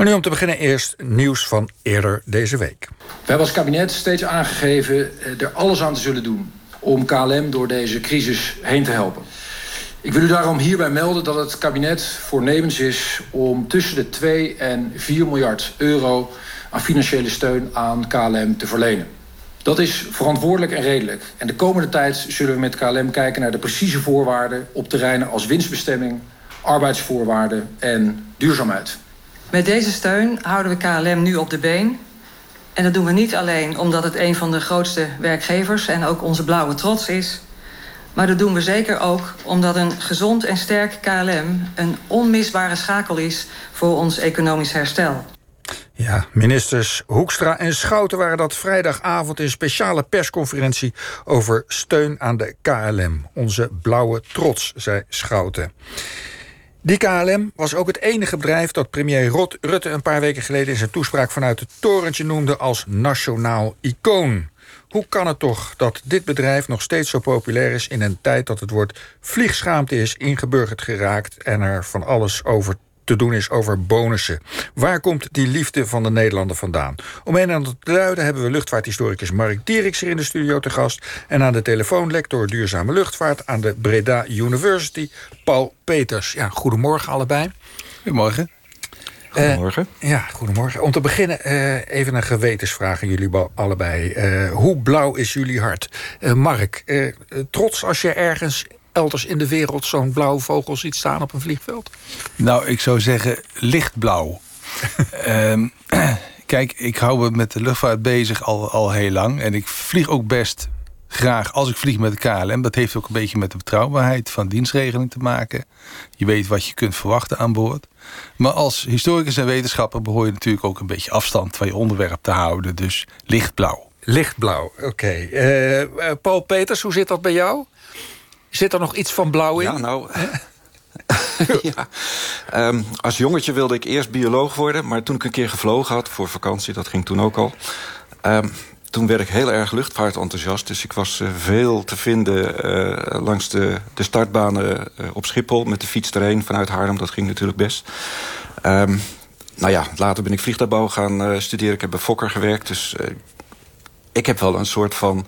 Maar nu om te beginnen eerst nieuws van eerder deze week. We hebben als kabinet steeds aangegeven eh, er alles aan te zullen doen... om KLM door deze crisis heen te helpen. Ik wil u daarom hierbij melden dat het kabinet voornemens is... om tussen de 2 en 4 miljard euro aan financiële steun aan KLM te verlenen. Dat is verantwoordelijk en redelijk. En de komende tijd zullen we met KLM kijken naar de precieze voorwaarden... op terreinen als winstbestemming, arbeidsvoorwaarden en duurzaamheid. Met deze steun houden we KLM nu op de been. En dat doen we niet alleen omdat het een van de grootste werkgevers... en ook onze blauwe trots is... Maar dat doen we zeker ook omdat een gezond en sterk KLM een onmisbare schakel is voor ons economisch herstel. Ja, ministers Hoekstra en Schouten waren dat vrijdagavond in speciale persconferentie over steun aan de KLM. Onze blauwe trots, zei Schouten. Die KLM was ook het enige bedrijf dat premier Rutte een paar weken geleden in zijn toespraak vanuit het torentje noemde als nationaal icoon. Hoe kan het toch dat dit bedrijf nog steeds zo populair is in een tijd dat het woord vliegschaamte is ingeburgerd geraakt en er van alles over te doen is over bonussen. Waar komt die liefde van de Nederlander vandaan? Om een en ander te duiden hebben we luchtvaarthistoricus Mark Dierix hier in de studio te gast. En aan de telefoon lector duurzame luchtvaart aan de Breda University, Paul Peters. Ja, goedemorgen allebei. Goedemorgen. Goedemorgen. Uh, ja, goedemorgen. Om te beginnen uh, even een gewetensvraag aan jullie allebei. Uh, hoe blauw is jullie hart? Mark, trots als je ergens elders in de wereld zo'n blauwe vogel ziet staan op een vliegveld? Nou, ik zou zeggen lichtblauw. um, kijk, ik hou me met de luchtvaart bezig al, al heel lang. En ik vlieg ook best graag als ik vlieg met de KLM. Dat heeft ook een beetje met de betrouwbaarheid van dienstregeling te maken. Je weet wat je kunt verwachten aan boord. Maar als historicus en wetenschapper behoor je natuurlijk ook een beetje afstand van je onderwerp te houden. Dus lichtblauw. Lichtblauw, oké. Okay. Uh, eh, Paul Peters, hoe zit dat bij jou? Zit er nog iets van blauw in? Ja, nou... ja. Um, als jongetje wilde ik eerst bioloog worden... maar toen ik een keer gevlogen had voor vakantie... dat ging toen ook al... Um, toen werd ik heel erg luchtvaartenthousiast. Dus ik was uh, veel te vinden uh, langs de, de startbanen uh, op Schiphol... met de fiets erheen vanuit Haarlem. Dat ging natuurlijk best. Um, nou ja, later ben ik vliegtuigbouw gaan studeren. Ik heb bij Fokker gewerkt, dus ik heb wel een soort van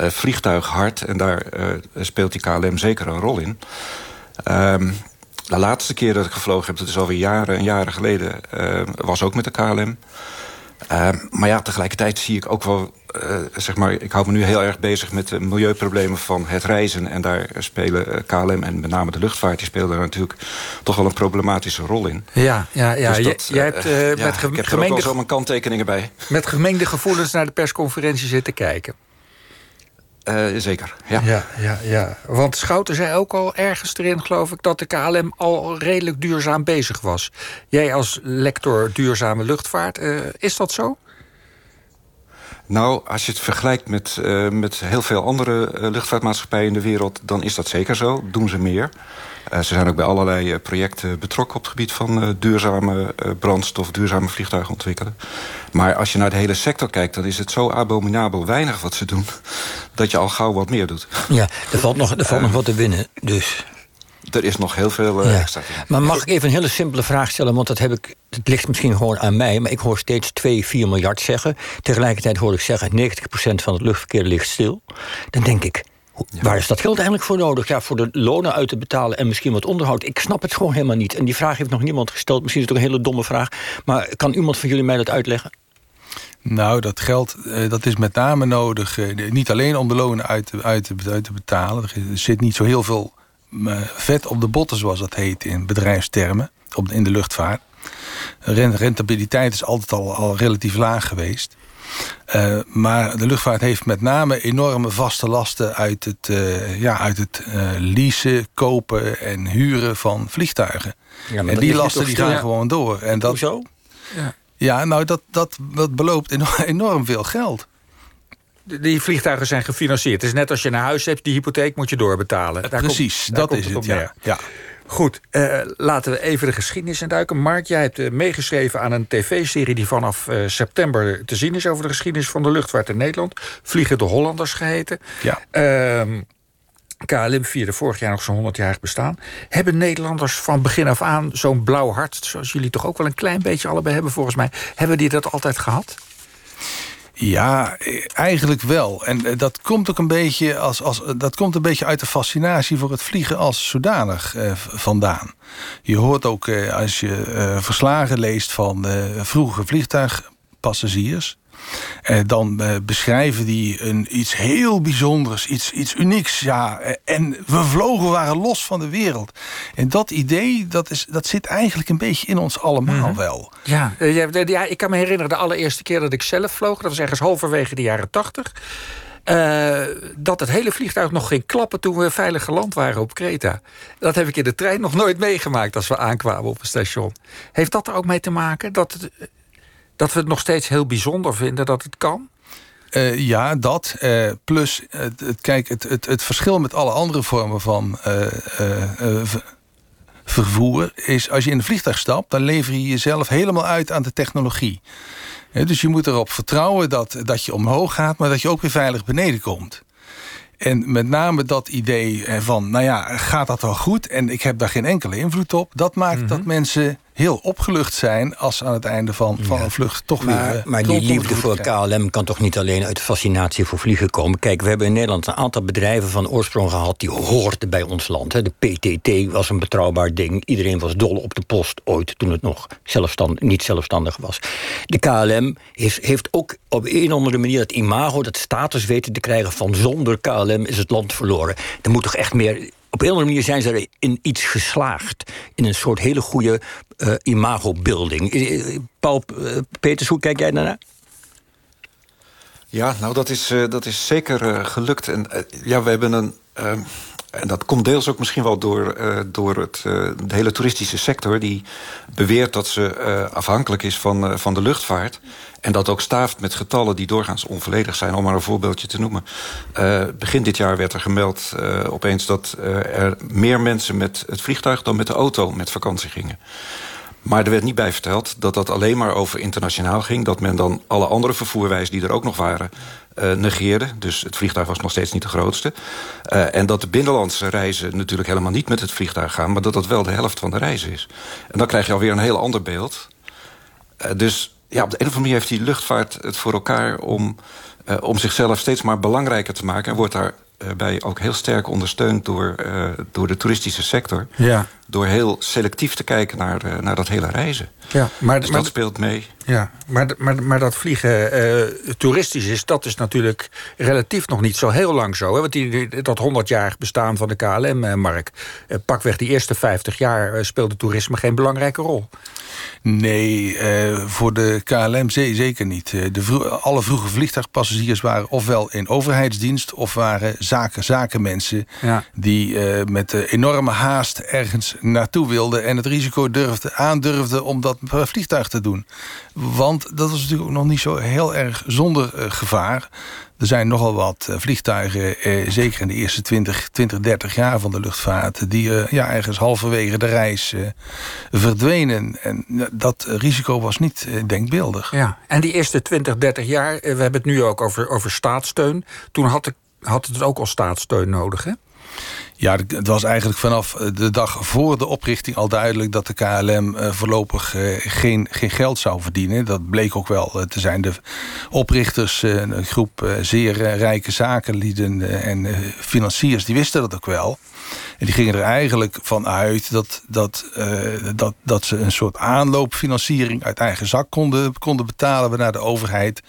uh, vliegtuighart. En daar uh, speelt die KLM zeker een rol in. Um, de laatste keer dat ik gevlogen heb, dat is alweer jaren en jaren geleden... Uh, was ook met de KLM. Uh, maar ja, tegelijkertijd zie ik ook wel... Uh, zeg maar, ik hou me nu heel erg bezig met de milieuproblemen van het reizen. En daar spelen KLM en met name de luchtvaart... die spelen daar natuurlijk toch wel een problematische rol in. Ja, ja, ja. Dus dat, jij hebt uh, ja, met ge ik heb gemengde... er ook wel zo mijn kanttekeningen bij. Met gemengde gevoelens naar de persconferentie zitten kijken. Uh, zeker, ja. ja. Ja, ja, Want Schouten zei ook al ergens erin, geloof ik... dat de KLM al redelijk duurzaam bezig was. Jij als lector duurzame luchtvaart, uh, is dat zo? Nou, als je het vergelijkt met, uh, met heel veel andere luchtvaartmaatschappijen in de wereld... dan is dat zeker zo. Doen ze meer. Uh, ze zijn ook bij allerlei projecten betrokken op het gebied van duurzame brandstof, duurzame vliegtuigen ontwikkelen. Maar als je naar de hele sector kijkt, dan is het zo abominabel weinig wat ze doen, dat je al gauw wat meer doet. Ja, er valt nog, er valt nog wat te winnen, dus. Er is nog heel veel ja. extra. Maar mag ik even een hele simpele vraag stellen? Want dat heb ik. Het ligt misschien gewoon aan mij, maar ik hoor steeds 2, 4 miljard zeggen. Tegelijkertijd hoor ik zeggen: 90% van het luchtverkeer ligt stil. Dan denk ik. Waar is dat geld eigenlijk voor nodig? Ja, voor de lonen uit te betalen en misschien wat onderhoud. Ik snap het gewoon helemaal niet. En die vraag heeft nog niemand gesteld. Misschien is het ook een hele domme vraag. Maar kan iemand van jullie mij dat uitleggen? Nou, dat geld eh, dat is met name nodig. Eh, niet alleen om de lonen uit te, uit te, uit te betalen. Er zit niet zo heel veel eh, vet op de botten, zoals dat heet in bedrijfstermen. Op, in de luchtvaart. Rentabiliteit is altijd al, al relatief laag geweest. Uh, maar de luchtvaart heeft met name enorme vaste lasten uit het, uh, ja, uit het uh, leasen, kopen en huren van vliegtuigen. Ja, en die lasten die gaan gewoon door. En dat, Hoezo? Ja, ja nou dat, dat, dat beloopt enorm veel geld. Die vliegtuigen zijn gefinancierd. Het is net als je een huis hebt, die hypotheek moet je doorbetalen. Daar Precies, komt, dat is het. Ja. ja. Goed, uh, laten we even de geschiedenis induiken. Mark, jij hebt uh, meegeschreven aan een tv-serie... die vanaf uh, september te zien is over de geschiedenis van de luchtvaart in Nederland. Vliegen de Hollanders geheten. Ja. Ehm, KLM vierde vorig jaar nog zo'n 100 jaar bestaan. Hebben Nederlanders van begin af aan zo'n blauw hart, zoals jullie toch ook wel een klein beetje allebei hebben volgens mij, hebben die dat altijd gehad? Ja, eigenlijk wel. En eh, dat komt ook een beetje, als, als, dat komt een beetje uit de fascinatie voor het vliegen als zodanig eh, vandaan. Je hoort ook eh, als je eh, verslagen leest van eh, vroege vliegtuigpassagiers. Eh, dan eh, beschrijven die een, iets heel bijzonders, iets, iets unieks. Ja, eh, en we vlogen, waren los van de wereld. En dat idee, dat, is, dat zit eigenlijk een beetje in ons allemaal Mhm. wel. Ja, ja, ik kan me herinneren de allereerste keer dat ik zelf vloog. Dat was ergens halverwege de jaren tachtig. eh, dat het hele vliegtuig nog ging klappen toen we veilig geland waren op Kreta. Dat heb ik in de trein nog nooit meegemaakt als we aankwamen op een station. Heeft dat er ook mee te maken dat, het, dat we het nog steeds heel bijzonder vinden dat het kan? Eh, ja, dat. eh, plus, het, het, kijk, het, het, het verschil met alle andere vormen van eh, eh, eh, ver- vervoer is als je in een vliegtuig stapt, dan lever je jezelf helemaal uit aan de technologie. Dus je moet erop vertrouwen dat, dat je omhoog gaat, maar dat je ook weer veilig beneden komt. En met name dat idee eh, van, nou ja, gaat dat wel goed? En ik heb daar geen enkele invloed op. Dat maakt dat mensen heel opgelucht zijn als aan het einde van, van een vlucht toch weer. Maar, eh, maar die liefde voor. KLM kan toch niet alleen uit fascinatie voor vliegen komen? Kijk, we hebben in Nederland een aantal bedrijven van oorsprong gehad die hoorden bij ons land. De PTT was een betrouwbaar ding. Iedereen was dol op de post ooit toen het nog zelfstand, niet zelfstandig was. De KLM heeft, heeft ook op een of andere manier het imago, dat status weten te krijgen van zonder KLM is het land verloren. Er moet toch echt meer. Op een of andere manier zijn ze in iets geslaagd. In een soort hele goede eh imago-building. Eh, eh, Paul eh, Peters, hoe kijk jij daarnaar? Ja, nou dat is, dat is zeker gelukt. En ja, we hebben een. En dat komt deels ook misschien wel door, eh, door het, eh, de hele toeristische sector... die beweert dat ze eh, afhankelijk is van, van de luchtvaart. En dat ook staaft met getallen die doorgaans onvolledig zijn. Om maar een voorbeeldje te noemen. Begin dit jaar werd er gemeld opeens dat er meer mensen met het vliegtuig... dan met de auto met vakantie gingen. Maar er werd niet bij verteld dat dat alleen maar over internationaal ging. Dat men dan alle andere vervoerwijzen die er ook nog waren eh, negeerde. Dus het vliegtuig was nog steeds niet de grootste. Eh, en dat de binnenlandse reizen natuurlijk helemaal niet met het vliegtuig gaan... maar dat dat wel de helft van de reizen is. En dan krijg je alweer een heel ander beeld. Eh, dus ja, op de een of andere manier heeft die luchtvaart het voor elkaar... om, om zichzelf steeds maar belangrijker te maken... en wordt daarbij ook heel sterk ondersteund door, eh, door de toeristische sector... Ja, door heel selectief te kijken naar, eh, naar dat hele reizen. ja. Maar, Dus maar, dat speelt mee. ja, maar, maar, maar dat vliegen eh, toeristisch is, dat is natuurlijk relatief nog niet zo heel lang zo. Hè? Want die, dat 100-jarig bestaan van de KLM-mark, eh, pakweg die eerste 50 jaar eh, speelde toerisme geen belangrijke rol. Nee, eh, voor de KLM ze- zeker niet. Eh, De vro- alle vroege vliegtuigpassagiers waren ofwel in overheidsdienst... of waren zaken, zakenmensen Ja. die eh, met eh, enorme haast ergens naartoe wilden... en het risico durfden, aandurfden om dat per vliegtuig te doen. Want dat was natuurlijk ook nog niet zo heel erg zonder eh, gevaar. Er zijn nogal wat eh, vliegtuigen, eh, zeker in de eerste 20, 20, 30 jaar van de luchtvaart... die eh, ja, ergens halverwege de reis eh, verdwenen. En dat risico was niet eh, denkbeeldig. Ja. En die eerste 20, 30 jaar, eh, we hebben het nu ook over, over staatssteun. Toen had, ik, had het ook al staatssteun nodig, hè? Ja, het was eigenlijk vanaf eh, de dag voor de oprichting al duidelijk dat de KLM eh, voorlopig eh, geen, geen geld zou verdienen. Dat bleek ook wel te zijn. De oprichters, een groep zeer rijke zakenlieden en financiers, die wisten dat ook wel. En die gingen er eigenlijk van uit dat, dat, dat, dat ze een soort aanloopfinanciering uit eigen zak konden, konden betalen, waarna de overheid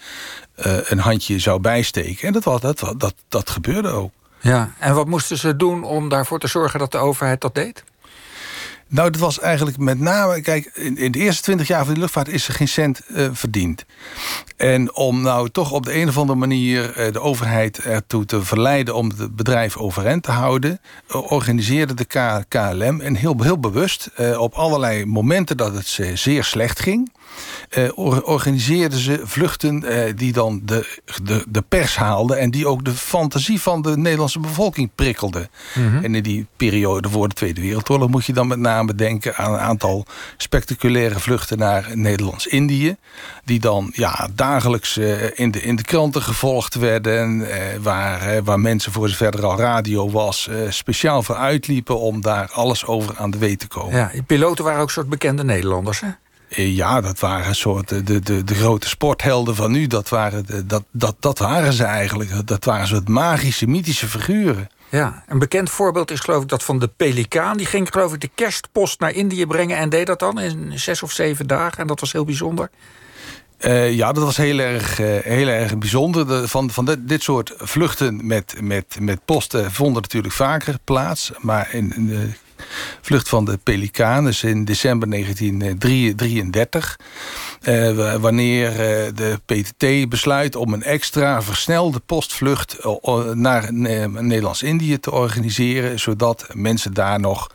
een handje zou bijsteken. En dat, was, dat, dat, dat gebeurde ook. Ja. En wat moesten ze doen om daarvoor te zorgen dat de overheid dat deed? Nou, dat was eigenlijk met name... Kijk, in, de eerste twintig jaar van de luchtvaart is er geen cent eh, verdiend. En om nou toch op de een of andere manier eh, de overheid ertoe te verleiden... om het bedrijf overeind te houden... eh, organiseerde de K- KLM en heel, heel bewust... eh, op allerlei momenten dat het ze zeer slecht ging... organiseerden ze vluchten die dan de, de, de pers haalden... en die ook de fantasie van de Nederlandse bevolking prikkelden. Mhm. En in die periode voor de Tweede Wereldoorlog... moet je dan met name denken aan een aantal spectaculaire vluchten naar Nederlands-Indië... die dan ja, dagelijks in, de, in de kranten gevolgd werden... waar, waar mensen voor zover er al radio was... speciaal voor uitliepen om daar alles over aan de weet te komen. Ja, die piloten waren ook soort bekende Nederlanders, hè? Eh, ja, dat waren soort de, de, de grote sporthelden van nu. Dat waren, dat, dat, dat waren ze eigenlijk. Dat waren soort magische, mythische figuren. Ja, een bekend voorbeeld is geloof ik dat van de Pelikaan. Die ging geloof ik de kerstpost naar Indië brengen... en deed dat dan in zes of zeven dagen. En dat was heel bijzonder. Uh, ja, dat was heel erg, uh, heel erg bijzonder. De, van van dit, dit soort vluchten met, met, met posten vonden natuurlijk vaker plaats. Maar in, in de vlucht van de Pelikaan, dus in december 1933. Uh, wanneer uh, de PTT besluit om een extra versnelde postvlucht uh, naar Nederlands-Indië te organiseren, zodat mensen daar nog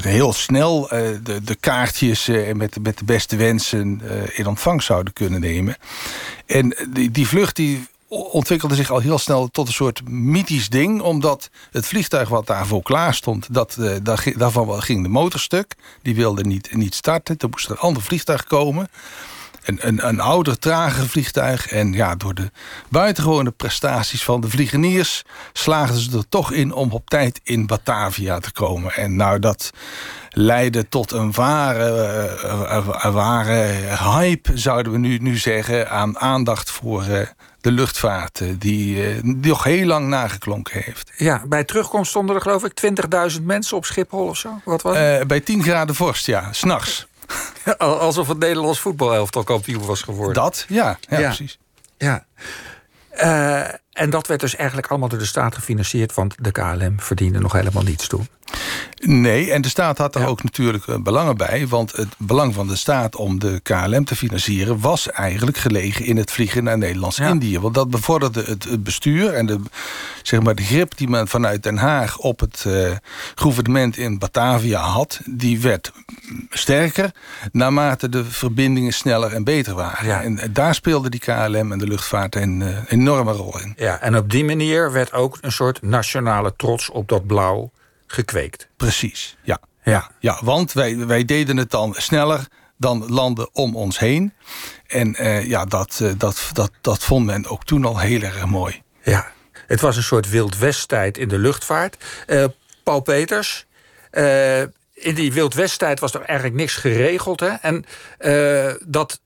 heel snel de, de, kaartjes met, met de beste wensen in ontvangst zouden kunnen nemen. En die, die vlucht die ontwikkelde zich al heel snel tot een soort mythisch ding. Omdat het vliegtuig wat daarvoor klaar stond, dat, uh, daar, daarvan ging de motor stuk. Die wilde niet, niet starten. Toen moest er een ander vliegtuig komen. Een, een, een ouder, trager vliegtuig. En ja, door de buitengewone prestaties van de vliegeniers... slaagden ze er toch in om op tijd in Batavia te komen. En nou, dat leidde tot een ware, ware hype, zouden we nu, nu zeggen... aan aandacht voor de luchtvaart, eh, die, eh, die nog heel lang nageklonken heeft. Ja, bij terugkomst stonden er geloof ik 20.000 mensen op Schiphol of zo. Wat was? Uh, bij 10 graden vorst, ja, s'nachts. Alsof het Nederlands voetbalelftal kampioen was geworden. Dat, ja, ja, precies. Ja. Uh, en dat werd dus eigenlijk allemaal door de staat gefinancierd... want de KLM verdiende nog helemaal niets toen. Nee, en de staat had er ook natuurlijk eh, belangen bij. Want het belang van de staat om de KLM te financieren... was eigenlijk gelegen in het vliegen naar Nederlands-Indië. Want dat bevorderde het, bestuur en de, zeg maar, de grip die men vanuit Den Haag... op het uh, gouvernement in Batavia had... die werd sterker naarmate de verbindingen sneller en beter waren. En daar speelde die KLM en de luchtvaart een uh, enorme rol in. Ja, en op die manier werd ook een soort nationale trots op dat blauw gekweekt. Precies, ja. Ja, ja want wij, wij deden het dan sneller dan landen om ons heen. En uh, ja, dat, uh, dat, dat, dat vond men ook toen al heel erg mooi. Ja, het was een soort Wild West-tijd in de luchtvaart. Uh, Paul Peters, in die Wild West-tijd was er eigenlijk niks geregeld. Hè? En dat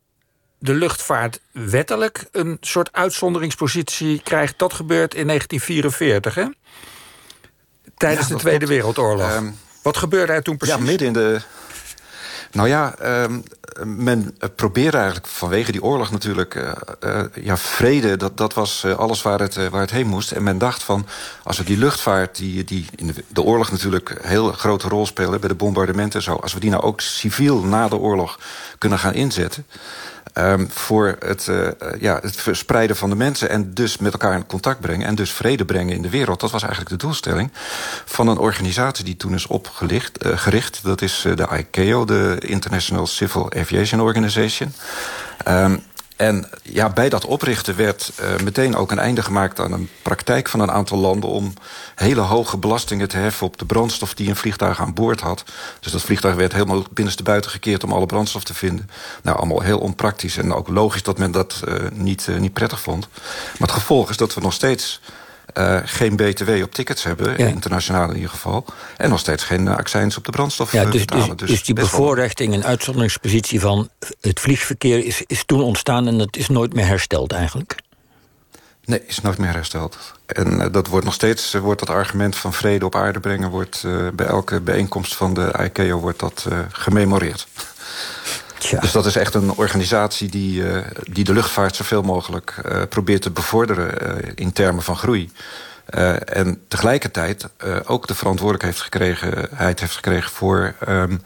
de luchtvaart wettelijk een soort uitzonderingspositie krijgt... dat gebeurt in 1944, hè? Tijdens de Tweede Wereldoorlog. Ehm, Wat gebeurde er toen precies? Ja, midden in de... Nou ja, uh, men probeerde eigenlijk vanwege die oorlog natuurlijk... Uh, uh, ja, vrede, dat, dat was alles waar het, waar het heen moest. En men dacht van, als we die luchtvaart... die, die in de, de oorlog natuurlijk een heel grote rol speelde... bij de bombardementen en zo... als we die nou ook civiel na de oorlog kunnen gaan inzetten... Um, voor het, uh, ja, het verspreiden van de mensen... en dus met elkaar in contact brengen... en dus vrede brengen in de wereld. Dat was eigenlijk de doelstelling van een organisatie... die toen is opgericht. Uh, gericht. Dat is de ICAO, de International Civil Aviation Organization. Um, en ja, bij dat oprichten werd uh, meteen ook een einde gemaakt aan een praktijk van een aantal landen om hele hoge belastingen te heffen op de brandstof die een vliegtuig aan boord had. Dus dat vliegtuig werd helemaal binnenstebuiten gekeerd om alle brandstof te vinden. Nou, allemaal heel onpraktisch en ook logisch dat men dat uh, niet, uh, niet prettig vond. Maar het gevolg is dat we nog steeds uh, geen BTW op tickets hebben, ja. internationaal in ieder geval. En nog steeds geen uh, accijns op de brandstof ja, dus, betalen. Dus, dus die bevoorrechting en uitzonderingspositie van het vliegverkeer is, is toen ontstaan en dat is nooit meer hersteld eigenlijk? Nee, is nooit meer hersteld. En uh, dat wordt nog steeds, wordt dat argument van vrede op aarde brengen... wordt bij elke bijeenkomst van de ICAO wordt dat gememoreerd. Tja. Dus dat is echt een organisatie die, uh, die de luchtvaart zoveel mogelijk uh, probeert te bevorderen uh, in termen van groei. en tegelijkertijd ook de verantwoordelijkheid heeft gekregen, heeft gekregen voor um,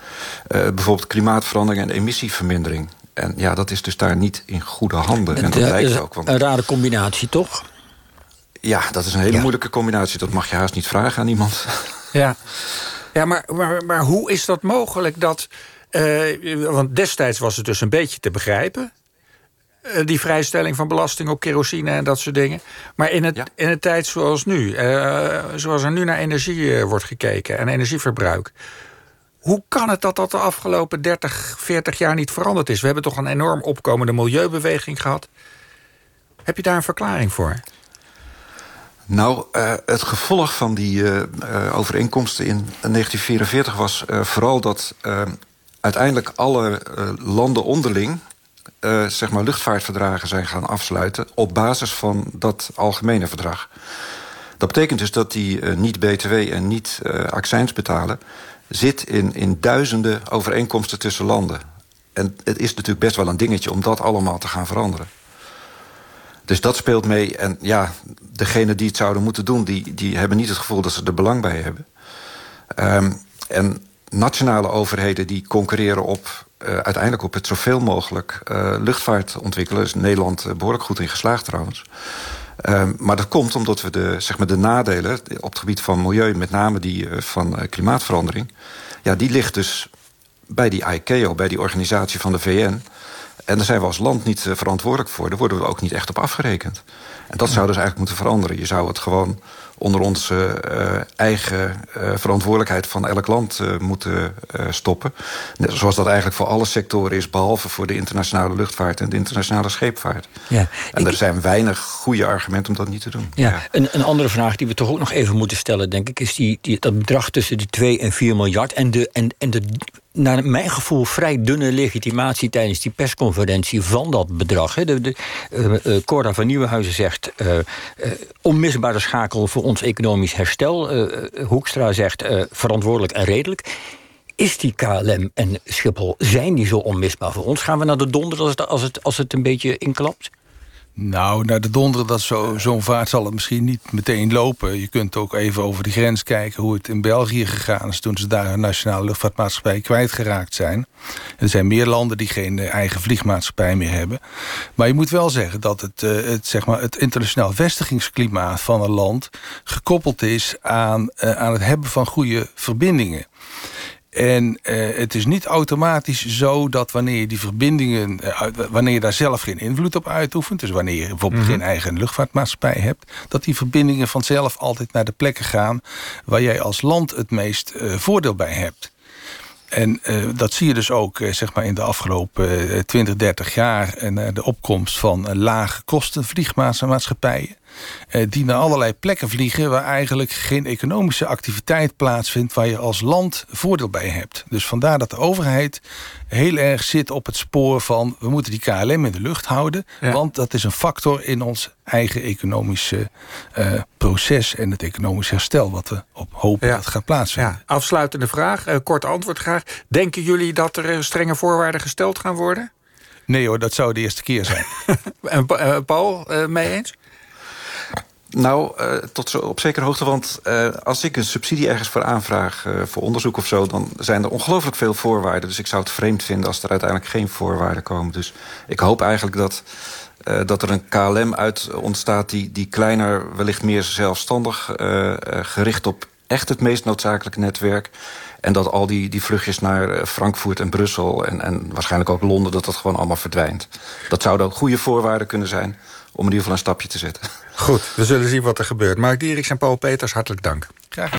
bijvoorbeeld klimaatverandering en emissievermindering. En ja, dat is dus daar niet in goede handen. En dat lijkt ook. Want... Een rare combinatie, toch? Ja, dat is een hele ja. moeilijke combinatie. Dat mag je haast niet vragen aan iemand. Ja, ja maar, maar, maar hoe is dat mogelijk dat want destijds was het dus een beetje te begrijpen. die vrijstelling van belasting op kerosine en dat soort dingen. Maar in, het, in een tijd zoals nu, zoals er nu naar energie wordt gekeken en energieverbruik. Hoe kan het dat dat de afgelopen 30, 40 jaar niet veranderd is? We hebben toch een enorm opkomende milieubeweging gehad. Heb je daar een verklaring voor? Nou, uh, het gevolg van die uh, overeenkomsten in 1944 was vooral dat uiteindelijk alle landen onderling zeg maar luchtvaartverdragen zijn gaan afsluiten op basis van dat algemene verdrag. Dat betekent dus dat die niet BTW en niet accijns betalen zit in, in duizenden overeenkomsten tussen landen. En het is natuurlijk best wel een dingetje om dat allemaal te gaan veranderen. Dus dat speelt mee. En ja, degenen die het zouden moeten doen... die, die hebben niet het gevoel dat ze er belang bij hebben. Um, en nationale overheden die concurreren op... Uh, uiteindelijk op het zoveel mogelijk uh, luchtvaart ontwikkelen. is Nederland uh, behoorlijk goed in geslaagd trouwens. Um, maar dat komt omdat we de, zeg maar de nadelen op het gebied van milieu... met name die van klimaatverandering... ja, die ligt dus bij die ICAO, bij die organisatie van de VN... En daar zijn we als land niet eh, verantwoordelijk voor. Daar worden we ook niet echt op afgerekend. En dat zou dus eigenlijk moeten veranderen. Je zou het gewoon onder onze uh, eigen uh, verantwoordelijkheid van elk land uh, moeten stoppen. Net zoals dat eigenlijk voor alle sectoren is... behalve voor de internationale luchtvaart en de internationale scheepvaart. Ja, en er zijn weinig goede argumenten om dat niet te doen. Ja, ja. Een, een, andere vraag die we toch ook nog even moeten stellen... denk ik, is die, die, dat bedrag tussen de 2 en 4 miljard... en de, en, en de naar mijn gevoel vrij dunne legitimatie tijdens die persconferentie van dat bedrag. De, de, Cora van Nieuwenhuizen zegt onmisbare schakel voor ons economisch herstel. Hoekstra zegt verantwoordelijk en redelijk. Is die KLM en Schiphol, zijn die zo onmisbaar voor ons? Gaan we naar de donder als het, als het, als het een beetje inklapt? Nou, naar de donderen, dat zo'n zo vaart zal het misschien niet meteen lopen. Je kunt ook even over de grens kijken hoe het in België gegaan is... toen ze daar een nationale luchtvaartmaatschappij kwijtgeraakt zijn. Er zijn meer landen die geen eh, eigen vliegmaatschappij meer hebben. Maar je moet wel zeggen dat het, uh, het, zeg maar, het internationaal vestigingsklimaat van een land... gekoppeld is aan, uh, aan het hebben van goede verbindingen. En uh, het is niet automatisch zo dat wanneer je die verbindingen... Uh, wanneer je daar zelf geen invloed op uitoefent... dus wanneer je bijvoorbeeld mm -hmm. geen eigen luchtvaartmaatschappij hebt... dat die verbindingen vanzelf altijd naar de plekken gaan... waar jij als land het meest uh, voordeel bij hebt. En uh, dat zie je dus ook uh, zeg maar in de afgelopen uh, 20, 30 jaar... en de opkomst van lage kosten vliegmaatschappijen... die naar allerlei plekken vliegen... waar eigenlijk geen economische activiteit plaatsvindt... waar je als land voordeel bij hebt. Dus vandaar dat de overheid heel erg zit op het spoor van... we moeten die KLM in de lucht houden... Ja. want dat is een factor in ons eigen economische uh, proces... en het economisch herstel wat we op hopen ja. dat gaat plaatsvinden. Ja. Afsluitende vraag, uh, kort antwoord graag. Denken jullie dat er strenge voorwaarden gesteld gaan worden? Nee hoor, dat zou de eerste keer zijn. en uh, Paul, mee eens? Nou, uh, tot op zekere hoogte. Want uh, als ik een subsidie ergens voor aanvraag... Uh, voor onderzoek of zo... dan zijn er ongelooflijk veel voorwaarden. Dus ik zou het vreemd vinden als er uiteindelijk geen voorwaarden komen. Dus ik hoop eigenlijk dat, dat er een KLM uit ontstaat... die, die kleiner, wellicht meer zelfstandig... gericht op echt het meest noodzakelijke netwerk... En dat al die, die vluchtjes naar Frankfurt en Brussel... En, en waarschijnlijk ook Londen, dat dat gewoon allemaal verdwijnt. Dat zouden ook goede voorwaarden kunnen zijn... om in ieder geval een stapje te zetten. Goed, we zullen zien wat er gebeurt. Mark Dieriks en Paul Peters, hartelijk dank.